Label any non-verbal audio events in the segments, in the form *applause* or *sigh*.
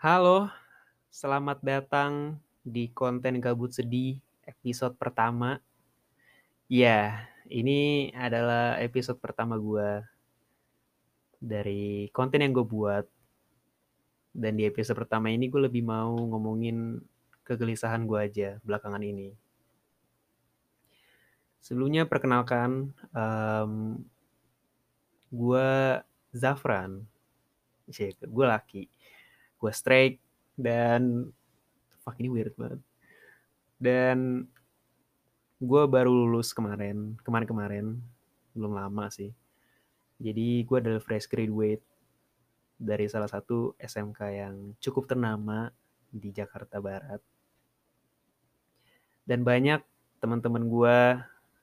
Halo, selamat datang di konten Gabut Sedih episode pertama. Iya, ini adalah episode pertama gua dari konten yang gue buat. Dan di episode pertama ini gue lebih mau ngomongin kegelisahan gue aja belakangan ini. Sebelumnya perkenalkan, um, gue Zafran, gue laki, gue straight, dan fuck ini weird banget. Dan gue baru lulus kemarin, kemarin-kemarin, belum lama sih. Jadi gue adalah fresh graduate dari salah satu SMK yang cukup ternama di Jakarta Barat. Dan banyak teman-teman gue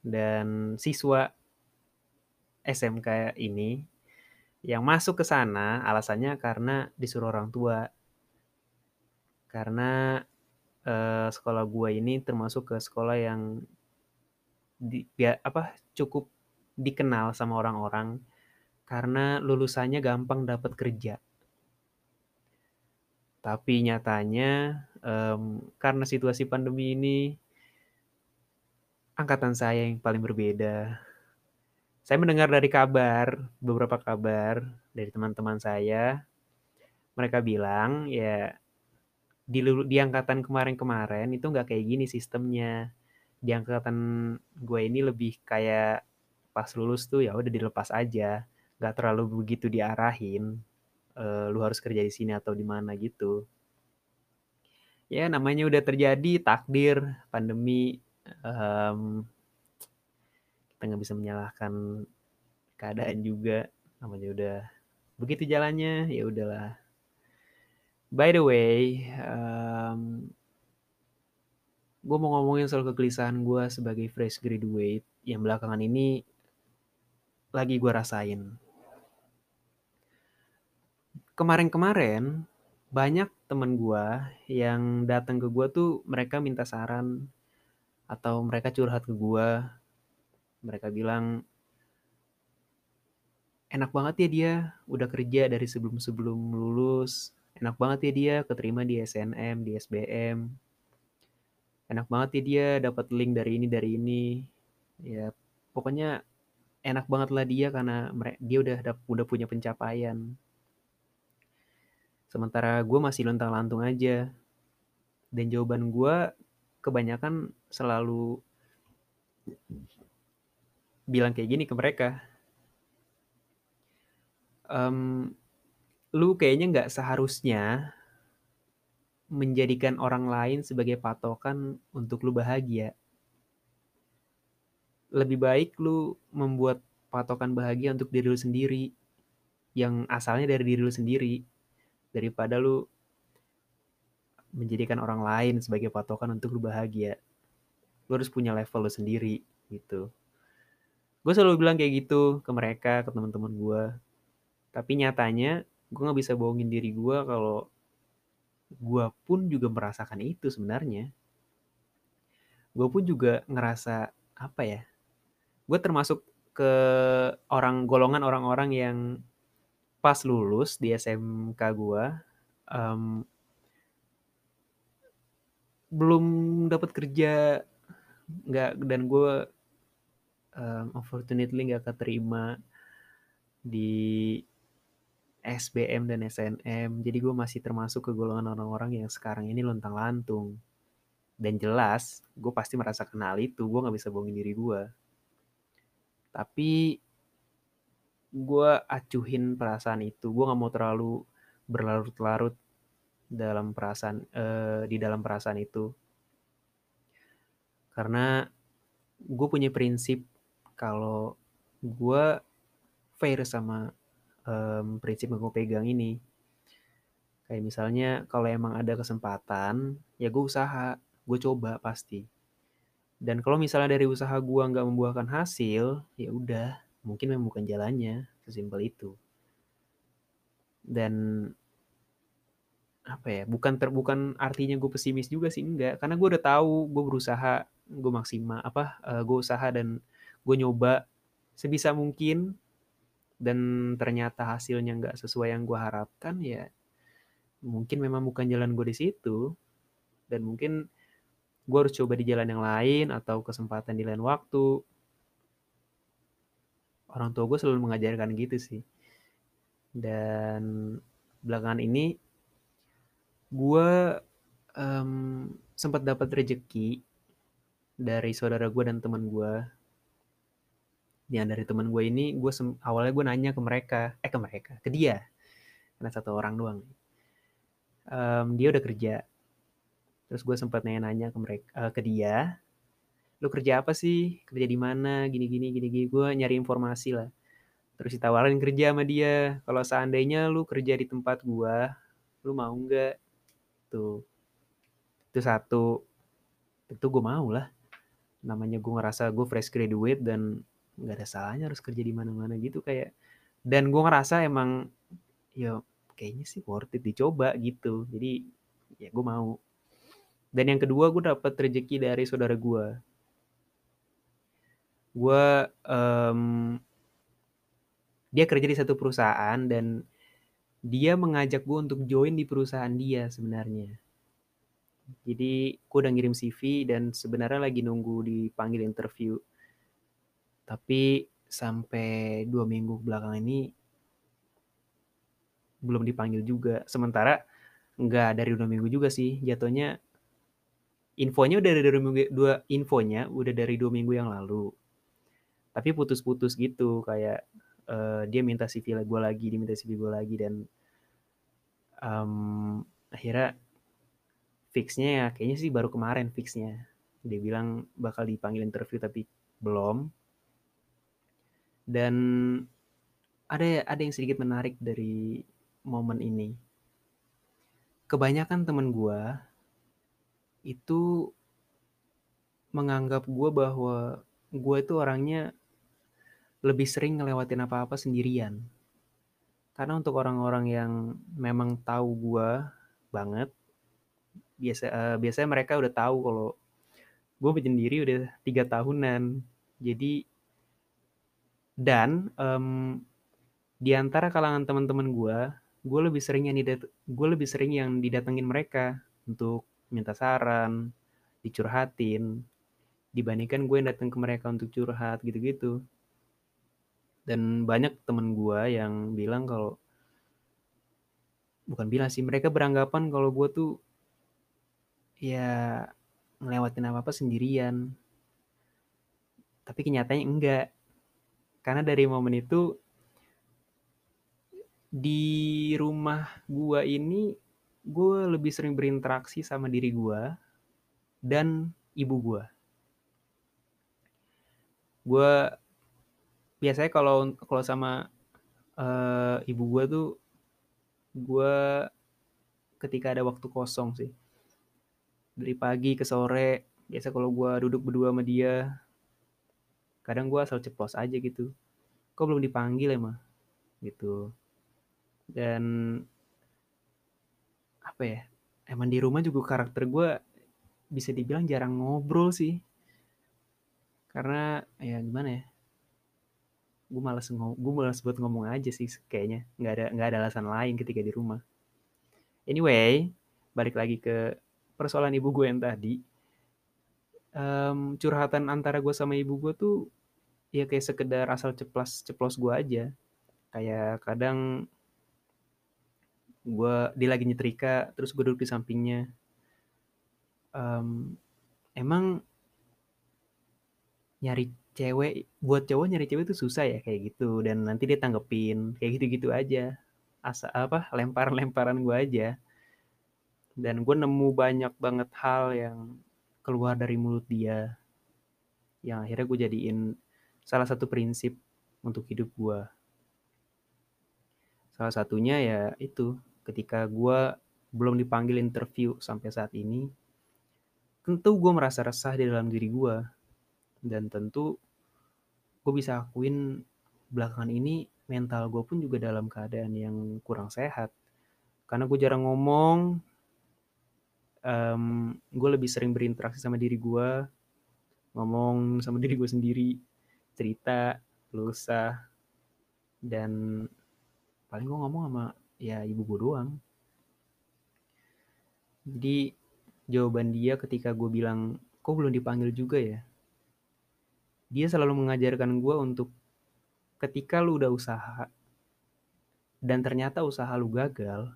dan siswa SMK ini yang masuk ke sana alasannya karena disuruh orang tua. Karena uh, sekolah gue ini termasuk ke sekolah yang di, ya, apa cukup dikenal sama orang-orang karena lulusannya gampang dapat kerja. Tapi nyatanya um, karena situasi pandemi ini angkatan saya yang paling berbeda. Saya mendengar dari kabar, beberapa kabar dari teman-teman saya. Mereka bilang ya di, di angkatan kemarin-kemarin itu nggak kayak gini sistemnya. Di angkatan gue ini lebih kayak pas lulus tuh ya udah dilepas aja, nggak terlalu begitu diarahin. Uh, lu harus kerja di sini atau di mana gitu. Ya namanya udah terjadi takdir pandemi um, kita nggak bisa menyalahkan keadaan juga. Namanya udah begitu jalannya ya udahlah. By the way um, gue mau ngomongin soal kegelisahan gue sebagai fresh graduate yang belakangan ini lagi gue rasain. Kemarin-kemarin banyak temen gue yang datang ke gue tuh mereka minta saran atau mereka curhat ke gue mereka bilang enak banget ya dia udah kerja dari sebelum-sebelum lulus. Enak banget ya dia keterima di SNM di SBM enak banget ya dia dapat link dari ini dari ini. Ya pokoknya enak banget lah dia karena dia udah udah punya pencapaian. Sementara gue masih lontang lantung aja. Dan jawaban gue kebanyakan selalu bilang kayak gini ke mereka. Um, lu kayaknya nggak seharusnya menjadikan orang lain sebagai patokan untuk lu bahagia. Lebih baik lu membuat patokan bahagia untuk diri lu sendiri yang asalnya dari diri lu sendiri daripada lu menjadikan orang lain sebagai patokan untuk lu bahagia. Lu harus punya level lu sendiri gitu gue selalu bilang kayak gitu ke mereka ke teman-teman gue tapi nyatanya gue nggak bisa bohongin diri gue kalau gue pun juga merasakan itu sebenarnya. Gue pun juga ngerasa apa ya gue termasuk ke orang golongan orang-orang yang pas lulus di SMK gue um, belum dapat kerja nggak dan gue um, unfortunately nggak keterima di SBM dan SNM. Jadi gue masih termasuk ke golongan orang-orang yang sekarang ini lontang lantung. Dan jelas, gue pasti merasa kenal itu. Gue gak bisa bohongin diri gue. Tapi gue acuhin perasaan itu. Gue gak mau terlalu berlarut-larut dalam perasaan uh, di dalam perasaan itu. Karena gue punya prinsip kalau gue fair sama um, prinsip yang gue pegang ini. Kayak misalnya kalau emang ada kesempatan, ya gue usaha, gue coba pasti. Dan kalau misalnya dari usaha gue nggak membuahkan hasil, ya udah, mungkin memang bukan jalannya, sesimpel itu. Dan apa ya bukan ter bukan artinya gue pesimis juga sih enggak karena gue udah tahu gue berusaha gue maksimal apa uh, gue usaha dan gue nyoba sebisa mungkin dan ternyata hasilnya nggak sesuai yang gue harapkan ya mungkin memang bukan jalan gue di situ. Dan mungkin gue harus coba di jalan yang lain atau kesempatan di lain waktu. Orang tua gue selalu mengajarkan gitu sih. Dan belakangan ini gue um, sempat dapat rejeki dari saudara gue dan teman gue yang dari teman gue ini gue awalnya gue nanya ke mereka eh ke mereka ke dia. Karena satu orang doang um, dia udah kerja. Terus gue sempat nanya-nanya ke mereka uh, ke dia. Lu kerja apa sih? Kerja di mana? Gini gini gini gini. Gue nyari informasi lah. Terus ditawarin kerja sama dia. Kalau seandainya lu kerja di tempat gue lu mau nggak? Tuh. Itu satu. Itu gue mau lah. Namanya gue ngerasa gue fresh graduate dan nggak ada salahnya harus kerja di mana-mana gitu kayak dan gue ngerasa emang ya kayaknya sih worth it dicoba gitu. Jadi ya gue mau. Dan yang kedua gue dapet rezeki dari saudara gue gue um, dia kerja di satu perusahaan dan dia mengajak gue untuk join di perusahaan dia sebenarnya. Jadi gue udah ngirim CV dan sebenarnya lagi nunggu dipanggil interview tapi sampai dua minggu belakang ini belum dipanggil juga. Sementara nggak dari dua minggu juga sih. Jatuhnya infonya udah dari dua minggu dua infonya udah dari dua minggu yang lalu. Tapi putus-putus gitu kayak uh, dia minta CV gue lagi dia minta CV gue lagi dan um, akhirnya fixnya ya kayaknya sih baru kemarin fixnya. Dia bilang bakal dipanggil interview tapi belum dan ada ada yang sedikit menarik dari momen ini. Kebanyakan temen gue itu menganggap gue bahwa gue itu orangnya lebih sering ngelewatin apa-apa sendirian. Karena untuk orang-orang yang memang tahu gue banget, biasa uh, biasanya mereka udah tahu kalau gue sendiri udah tiga tahunan. Jadi dan um, di antara kalangan teman-teman gue, gue lebih sering yang didat gue lebih sering yang didatengin mereka untuk minta saran, dicurhatin, dibandingkan gue yang datang ke mereka untuk curhat gitu-gitu. Dan banyak temen gue yang bilang kalau bukan bilang sih mereka beranggapan kalau gue tuh ya ngelewatin apa apa sendirian. Tapi kenyataannya enggak karena dari momen itu di rumah gua ini gue lebih sering berinteraksi sama diri gua dan ibu gua. Gue biasanya kalau kalau sama uh, ibu gua tuh gue ketika ada waktu kosong sih dari pagi ke sore biasa kalau gue duduk berdua sama dia kadang gue asal ceplos aja gitu. Kok belum dipanggil emang gitu. Dan apa ya emang di rumah juga karakter gue bisa dibilang jarang ngobrol sih. Karena ya gimana ya gue malas gue malas buat ngomong aja sih kayaknya. Nggak ada nggak ada alasan lain ketika di rumah. Anyway balik lagi ke persoalan ibu gue yang tadi. Um, curhatan antara gue sama ibu gue tuh ya kayak sekedar asal ceplos ceplos gue aja. Kayak kadang gue dia lagi nyetrika terus gue duduk di sampingnya. Um, emang nyari cewek buat cowok nyari cewek itu susah ya kayak gitu. Dan nanti dia tanggepin kayak gitu-gitu aja. Asa apa lemparan-lemparan gue aja. Dan gue nemu banyak banget hal yang keluar dari mulut dia yang akhirnya gue jadiin salah satu prinsip untuk hidup gue. Salah satunya ya itu, ketika gue belum dipanggil interview sampai saat ini, tentu gue merasa resah di dalam diri gue. Dan tentu gue bisa akuin belakangan ini mental gue pun juga dalam keadaan yang kurang sehat. Karena gue jarang ngomong, um, gue lebih sering berinteraksi sama diri gue, ngomong sama *laughs* diri gue sendiri, cerita lusa dan paling gue ngomong sama ya ibu gue doang Jadi jawaban dia ketika gue bilang, kok belum dipanggil juga ya? Dia selalu mengajarkan gue untuk ketika lu udah usaha dan ternyata usaha lu gagal,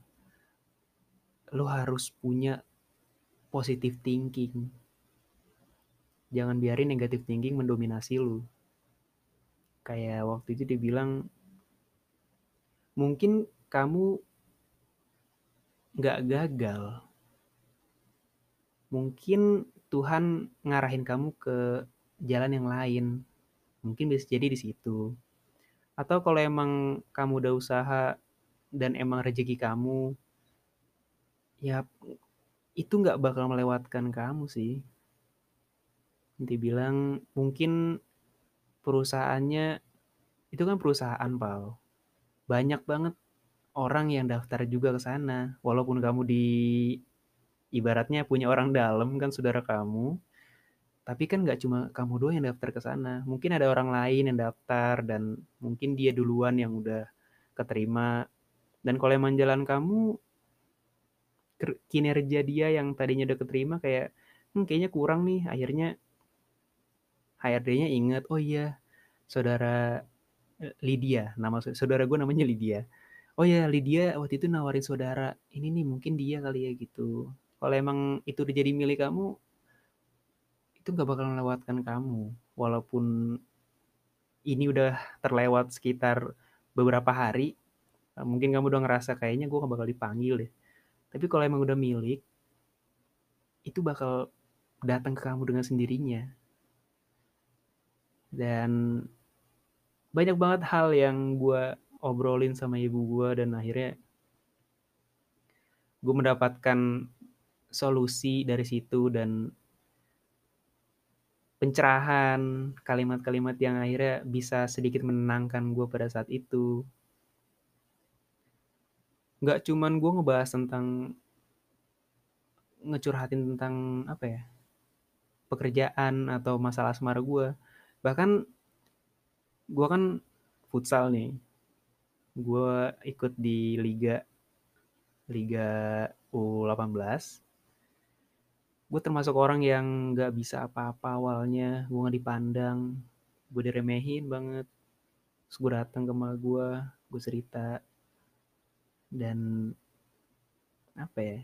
lu harus punya positive thinking. Jangan biarin negative thinking mendominasi lu. Kayak waktu itu dia bilang, mungkin kamu nggak gagal. Mungkin Tuhan ngarahin kamu ke jalan yang lain. Mungkin bisa jadi di situ. Atau kalau emang kamu udah usaha dan emang rezeki kamu, ya itu nggak bakal melewatkan kamu sih. Dia bilang mungkin perusahaannya itu kan perusahaan pal. Banyak banget orang yang daftar juga ke sana. Walaupun kamu di ibaratnya punya orang dalam kan saudara kamu tapi kan nggak cuma kamu doang yang daftar ke sana. Mungkin ada orang lain yang daftar dan mungkin dia duluan yang udah keterima. Dan kalau emang jalan kamu kinerja dia yang tadinya udah keterima kayak hmm, kayaknya kurang nih akhirnya HRD-nya inget oh iya saudara eh, Lydia nama saudara gue namanya Lydia. Oh ya Lydia waktu itu nawarin saudara ini nih mungkin dia kali ya gitu. Kalau emang itu udah jadi milik kamu itu gak bakal melewatkan kamu. Walaupun ini udah terlewat sekitar beberapa hari mungkin kamu udah ngerasa kayaknya gue gak bakal dipanggil deh. Tapi kalau emang udah milik itu bakal datang ke kamu dengan sendirinya dan banyak banget hal yang gue obrolin sama ibu gue dan akhirnya gue mendapatkan solusi dari situ dan pencerahan kalimat-kalimat yang akhirnya bisa sedikit menenangkan gue pada saat itu. Nggak cuman gue ngebahas tentang ngecurhatin tentang apa ya pekerjaan atau masalah asmara gue bahkan gue kan futsal nih. Gue ikut di liga liga U18 gue termasuk orang yang gak bisa apa-apa awalnya. Gue gak dipandang. Gue diremehin banget. Terus gue datang ke emak gue gue cerita. Dan apa ya?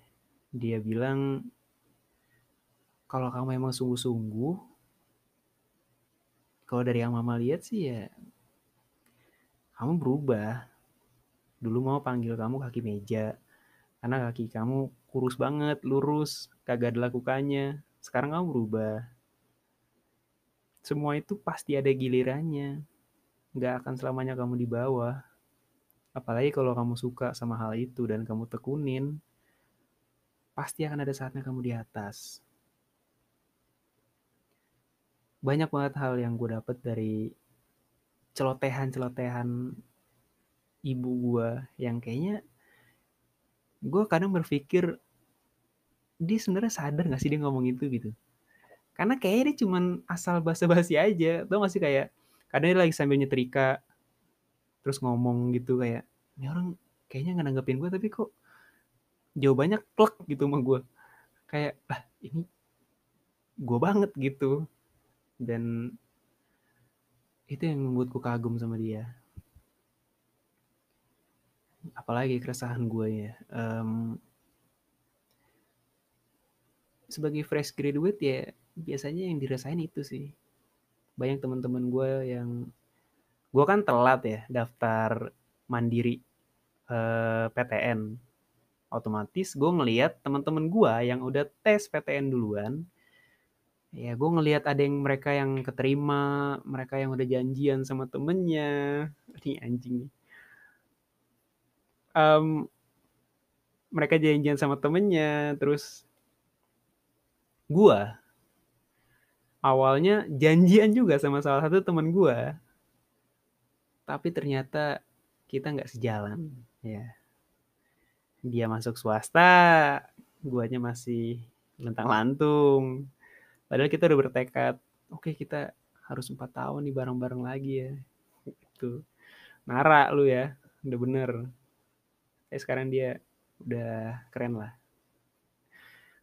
Dia bilang kalau kamu emang sungguh-sungguh kalau dari yang mama lihat sih ya kamu berubah. Dulu mau panggil kamu kaki meja karena kaki kamu kurus banget lurus kagak ada lakukannya. Sekarang kamu berubah. Semua itu pasti ada gilirannya. Nggak akan selamanya kamu di bawah. Apalagi kalau kamu suka sama hal itu dan kamu tekunin pasti akan ada saatnya kamu di atas banyak banget hal yang gue dapet dari celotehan-celotehan ibu gue yang kayaknya gue kadang berpikir dia sebenarnya sadar gak sih dia ngomong itu? Gitu. Karena kayaknya dia cuman asal basa-basi aja. Tau gak sih kayak kadang dia lagi sambil nyetrika terus ngomong gitu kayak ini orang kayaknya nggak nanggepin gue tapi kok jawabannya klek gitu sama gue kayak ah ini gue banget gitu dan itu yang membuatku kagum sama dia. Apalagi keresahan gue ya um, sebagai fresh graduate ya biasanya yang dirasain itu sih. Banyak teman-teman gue yang gue kan telat ya daftar mandiri uh, eh, PTN otomatis gue ngeliat teman-teman gue yang udah tes PTN duluan Ya gue ngelihat ada yang mereka yang keterima, mereka yang udah janjian sama temennya. *laughs* Ini anjing nih. Um, mereka janjian sama temennya, terus gue awalnya janjian juga sama salah satu temen gue, tapi ternyata kita nggak sejalan, ya. Dia masuk swasta, guanya masih lentang lantung Padahal kita udah bertekad, oke okay, kita harus empat tahun nih bareng-bareng lagi ya. Itu Nara lu ya, udah bener. Eh sekarang dia udah keren lah.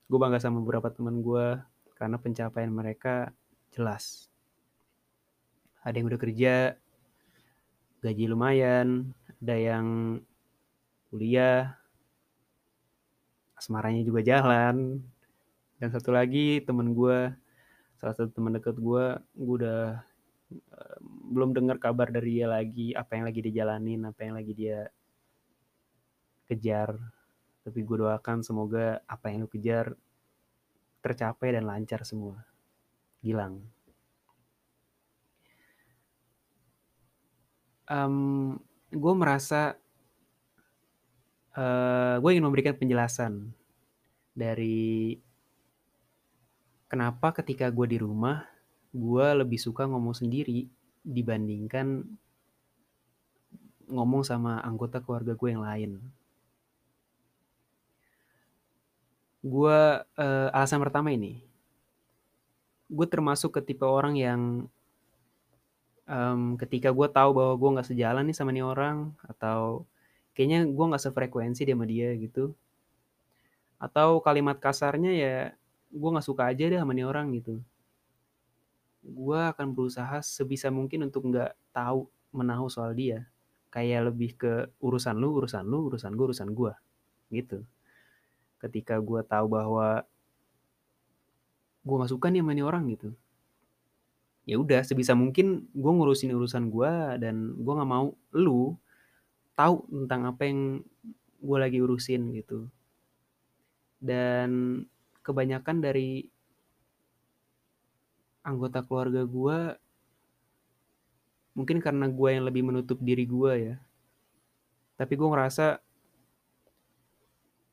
Gue bangga sama beberapa teman gue karena pencapaian mereka jelas. Ada yang udah kerja, gaji lumayan, ada yang kuliah, asmaranya juga jalan. Dan satu lagi temen gue, salah satu teman dekat gue, gue udah uh, belum dengar kabar dari dia lagi, apa yang lagi dijalanin, apa yang lagi dia kejar. Tapi gue doakan semoga apa yang lu kejar tercapai dan lancar semua. Gilang. Um, gue merasa uh, gue ingin memberikan penjelasan dari kenapa ketika gue di rumah gue lebih suka ngomong sendiri dibandingkan ngomong sama anggota keluarga gue yang lain. gue uh, alasan pertama ini gue termasuk ke tipe orang yang um, ketika gue tahu bahwa gue nggak sejalan nih sama nih orang atau kayaknya gue nggak sefrekuensi dia sama dia gitu atau kalimat kasarnya ya gue nggak suka aja deh sama nih orang gitu. Gue akan berusaha sebisa mungkin untuk nggak tahu menahu soal dia. Kayak lebih ke urusan lu urusan lu urusan gue urusan gue gitu. Ketika gue tahu bahwa gue gak suka nih sama nih orang gitu. Ya udah sebisa mungkin gue ngurusin urusan gue dan gue nggak mau lu tahu tentang apa yang gue lagi urusin gitu. Dan kebanyakan dari anggota keluarga gue mungkin karena gue yang lebih menutup diri gue ya. Tapi gue ngerasa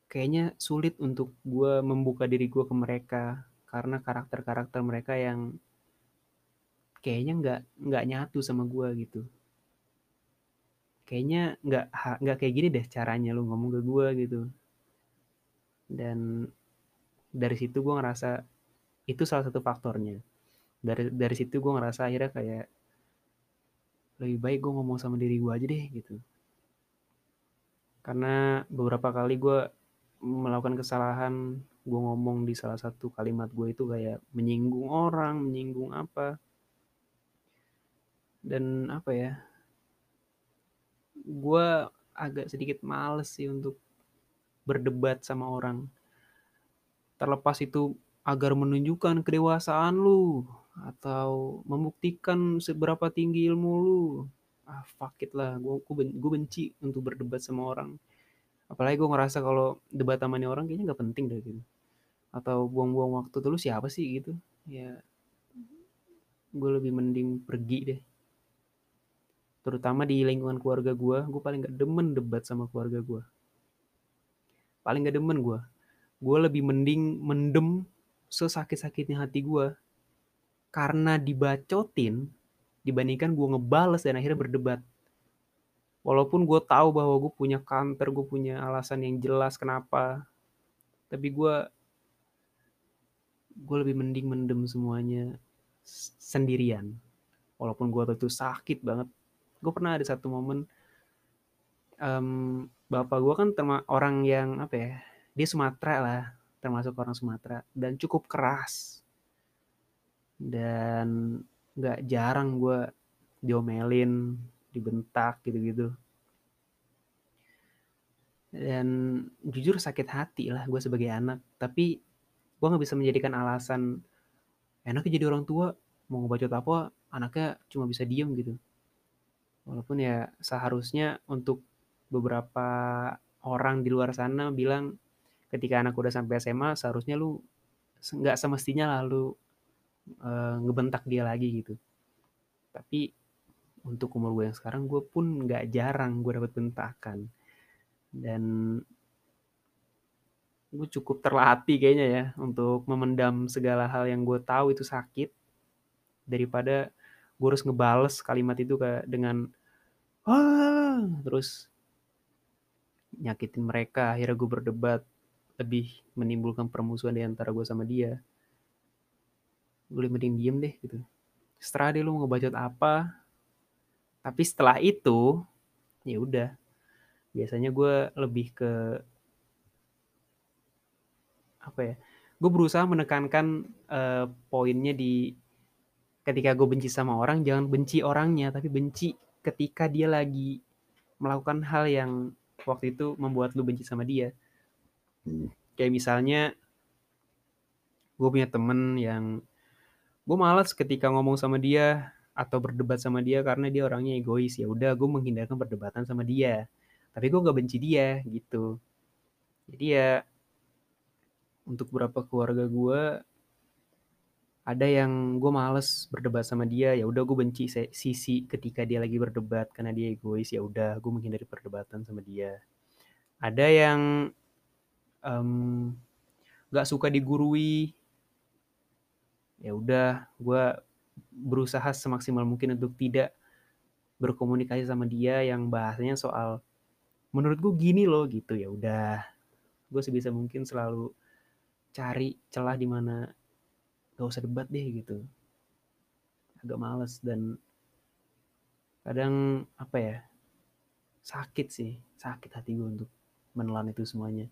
kayaknya sulit untuk gue membuka diri gue ke mereka karena karakter-karakter mereka yang kayaknya nggak nggak nyatu sama gue gitu. Kayaknya nggak nggak kayak gini deh caranya lu ngomong ke gue gitu. Dan dari situ gue ngerasa itu salah satu faktornya. Dari dari situ gue ngerasa akhirnya kayak lebih baik gue ngomong sama diri gue aja deh gitu. Karena beberapa kali gue melakukan kesalahan gue ngomong di salah satu kalimat gue itu kayak menyinggung orang menyinggung apa. Dan apa ya gue agak sedikit males sih untuk berdebat sama orang terlepas itu agar menunjukkan kedewasaan lu atau membuktikan seberapa tinggi ilmu lu. Ah fuck it lah. Gue benci untuk berdebat sama orang. Apalagi gue ngerasa kalau debat sama orang kayaknya nggak penting deh gitu. Atau buang-buang waktu dulu siapa sih? gitu. Ya gue lebih mending pergi deh. Terutama di lingkungan keluarga gue gue paling gak demen debat sama keluarga gue paling gak demen gue gue lebih mending mendem sesakit-sakitnya hati gue karena dibacotin dibandingkan gue ngebales dan akhirnya berdebat. Walaupun gue tahu bahwa gue punya counter gue punya alasan yang jelas kenapa tapi gue gue lebih mending mendem semuanya sendirian. Walaupun gue tuh sakit banget. Gue pernah ada satu momen um, bapak gue kan orang yang apa ya dia Sumatera lah termasuk orang Sumatera. Dan cukup keras. Dan nggak jarang gue diomelin dibentak gitu-gitu. Dan jujur sakit hati lah gue sebagai anak. Tapi gue nggak bisa menjadikan alasan enaknya jadi orang tua mau ngebacot apa anaknya cuma bisa diem gitu. Walaupun ya seharusnya untuk beberapa orang di luar sana bilang ketika anak udah sampai SMA seharusnya lu nggak semestinya lalu e, ngebentak dia lagi gitu. Tapi untuk umur gue yang sekarang gue pun nggak jarang gue dapat bentakan. Dan gue cukup terlatih kayaknya ya untuk memendam segala hal yang gue tahu itu sakit daripada gue harus ngebales kalimat itu kayak dengan ah terus nyakitin mereka akhirnya gue berdebat lebih menimbulkan permusuhan di antara gue sama dia. Gue lebih mending diem deh gitu. Setelah dia lu mau ngebacot apa. Tapi setelah itu ya udah. Biasanya gue lebih ke apa ya gue berusaha menekankan uh, poinnya di ketika gue benci sama orang jangan benci orangnya tapi benci ketika dia lagi melakukan hal yang waktu itu membuat lu benci sama dia kayak misalnya gue punya temen yang gue malas ketika ngomong sama dia atau berdebat sama dia karena dia orangnya egois. Ya udah gue menghindarkan perdebatan sama dia. Tapi gue gak benci dia gitu. Jadi ya untuk beberapa keluarga gue ada yang gue males berdebat sama dia ya udah gue benci sisi ketika dia lagi berdebat karena dia egois. Ya udah gue menghindari perdebatan sama dia. Ada yang um, gak suka digurui. Ya udah gue berusaha semaksimal mungkin untuk tidak berkomunikasi sama dia yang bahasanya soal menurut gue gini loh gitu. Ya udah gue sebisa mungkin selalu cari celah di mana gak usah debat deh gitu. Agak males dan kadang apa ya sakit sih. Sakit hati gue untuk menelan itu semuanya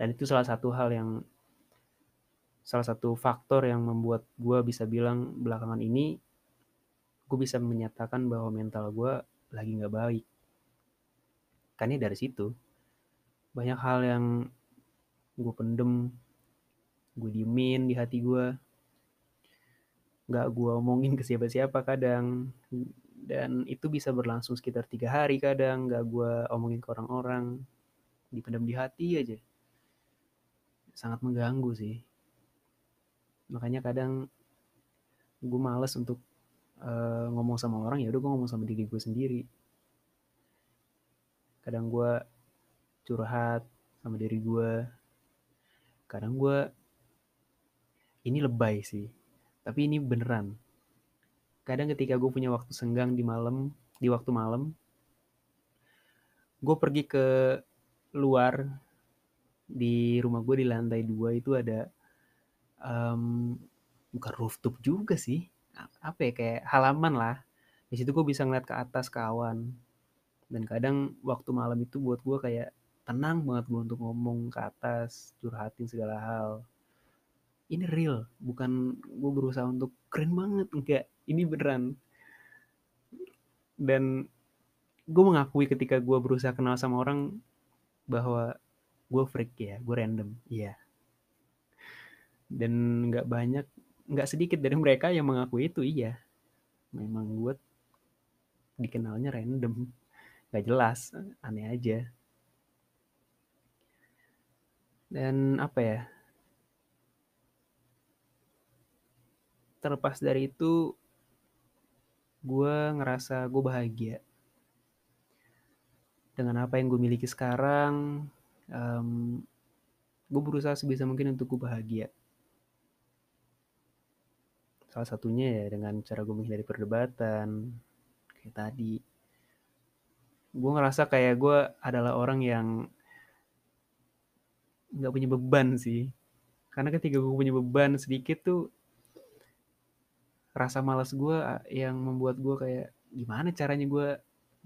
dan itu salah satu hal yang salah satu faktor yang membuat gue bisa bilang belakangan ini gue bisa menyatakan bahwa mental gue lagi nggak baik. Karena dari situ. Banyak hal yang gue pendem gue diemin di hati gue nggak gue omongin ke siapa-siapa kadang. Dan itu bisa berlangsung sekitar tiga hari kadang. Nggak gue omongin ke orang-orang. Dipendam di hati aja sangat mengganggu sih. Makanya kadang gue males untuk uh, ngomong sama orang ya udah gue ngomong sama diri gue sendiri. Kadang gue curhat sama diri gue kadang gue ini lebay sih tapi ini beneran. Kadang ketika gue punya waktu senggang di malam di waktu malam gue pergi ke luar di rumah gue di lantai dua itu ada um, bukan rooftop juga sih. Apa ya kayak halaman lah. Di situ gue bisa ngeliat ke atas kawan dan kadang waktu malam itu buat gue kayak tenang banget gue untuk ngomong ke atas curhatin segala hal. Ini real bukan gue berusaha untuk keren banget enggak. Ini beneran. Dan gue mengakui ketika gue berusaha kenal sama orang bahwa gue freak ya gue random iya. Dan nggak banyak nggak sedikit dari mereka yang mengakui itu iya. Memang gue dikenalnya random nggak jelas aneh aja. Dan apa ya? Terlepas dari itu gue ngerasa gue bahagia. Dengan apa yang gue miliki sekarang um, gue berusaha sebisa mungkin untuk gue bahagia. Salah satunya ya dengan cara gue menghindari perdebatan kayak tadi. Gue ngerasa kayak gue adalah orang yang nggak punya beban sih. Karena ketika gue punya beban sedikit tuh rasa malas gue yang membuat gue kayak gimana caranya gue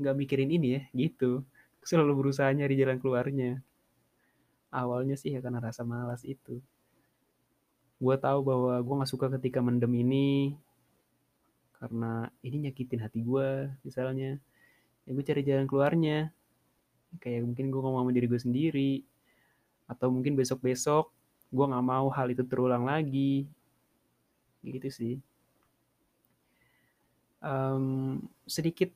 nggak mikirin ini ya? Gitu. Selalu berusaha nyari jalan keluarnya awalnya sih ya karena rasa malas itu. Gue tahu bahwa gue nggak suka ketika mendem ini karena ini nyakitin hati gue misalnya. Ya gue cari jalan keluarnya. Kayak mungkin gue ngomong sama diri gue sendiri atau mungkin besok-besok gue nggak mau hal itu terulang lagi. Gitu sih. Um, sedikit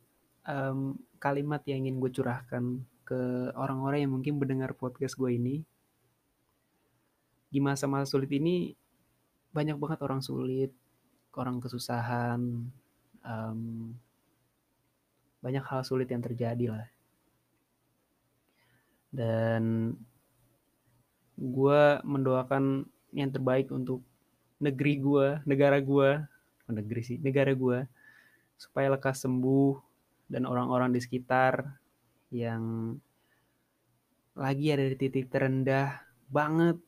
um, kalimat yang ingin gue curahkan ke orang-orang yang mungkin mendengar podcast gue ini. Di masa-masa sulit ini banyak banget orang sulit, orang kesusahan, um, banyak hal sulit yang terjadi lah. Dan gue mendoakan yang terbaik untuk negeri gue, negara gue, negeri sih, negara gue, supaya lekas sembuh dan orang-orang di sekitar yang lagi ada di titik terendah banget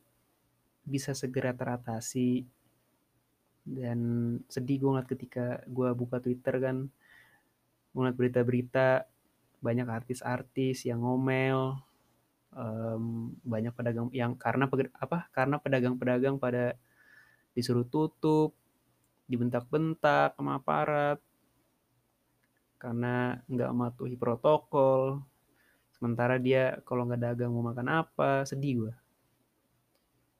bisa segera teratasi. Dan sedih gue ngeliat ketika gue buka Twitter kan ngeliat berita-berita banyak artis-artis yang ngomel um, banyak pedagang yang karena apa karena pedagang-pedagang pada disuruh tutup dibentak-bentak sama aparat karena nggak mematuhi protokol sementara dia kalau nggak dagang mau makan apa sedih gue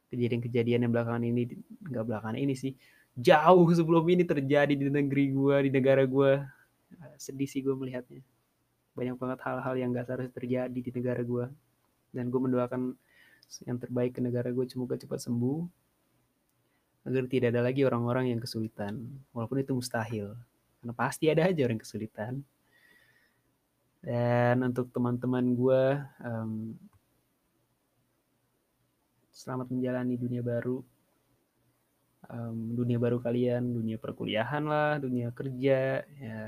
kejadian-kejadian yang belakangan ini nggak belakangan ini sih jauh sebelum ini terjadi di negeri gue di negara gue sedih sih gue melihatnya. Banyak banget hal-hal yang gak seharusnya terjadi di negara gue dan gue mendoakan yang terbaik ke negara gue semoga cepat sembuh agar tidak ada lagi orang-orang yang kesulitan. Walaupun itu mustahil karena pasti ada aja orang kesulitan dan untuk teman-teman gue um, selamat menjalani dunia baru. Um, dunia baru kalian dunia perkuliahan lah dunia kerja ya.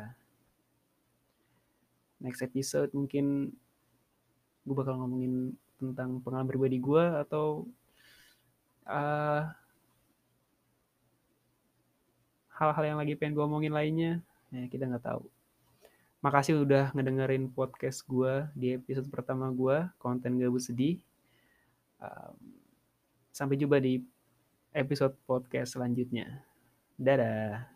Next episode mungkin gue bakal ngomongin tentang pengalaman pribadi gue atau uh, hal-hal yang lagi pengen gue omongin lainnya. Ya kita nggak tahu makasih udah ngedengerin podcast gue di episode pertama gue konten gabut sedih. Um, sampai jumpa di episode podcast selanjutnya. Dadah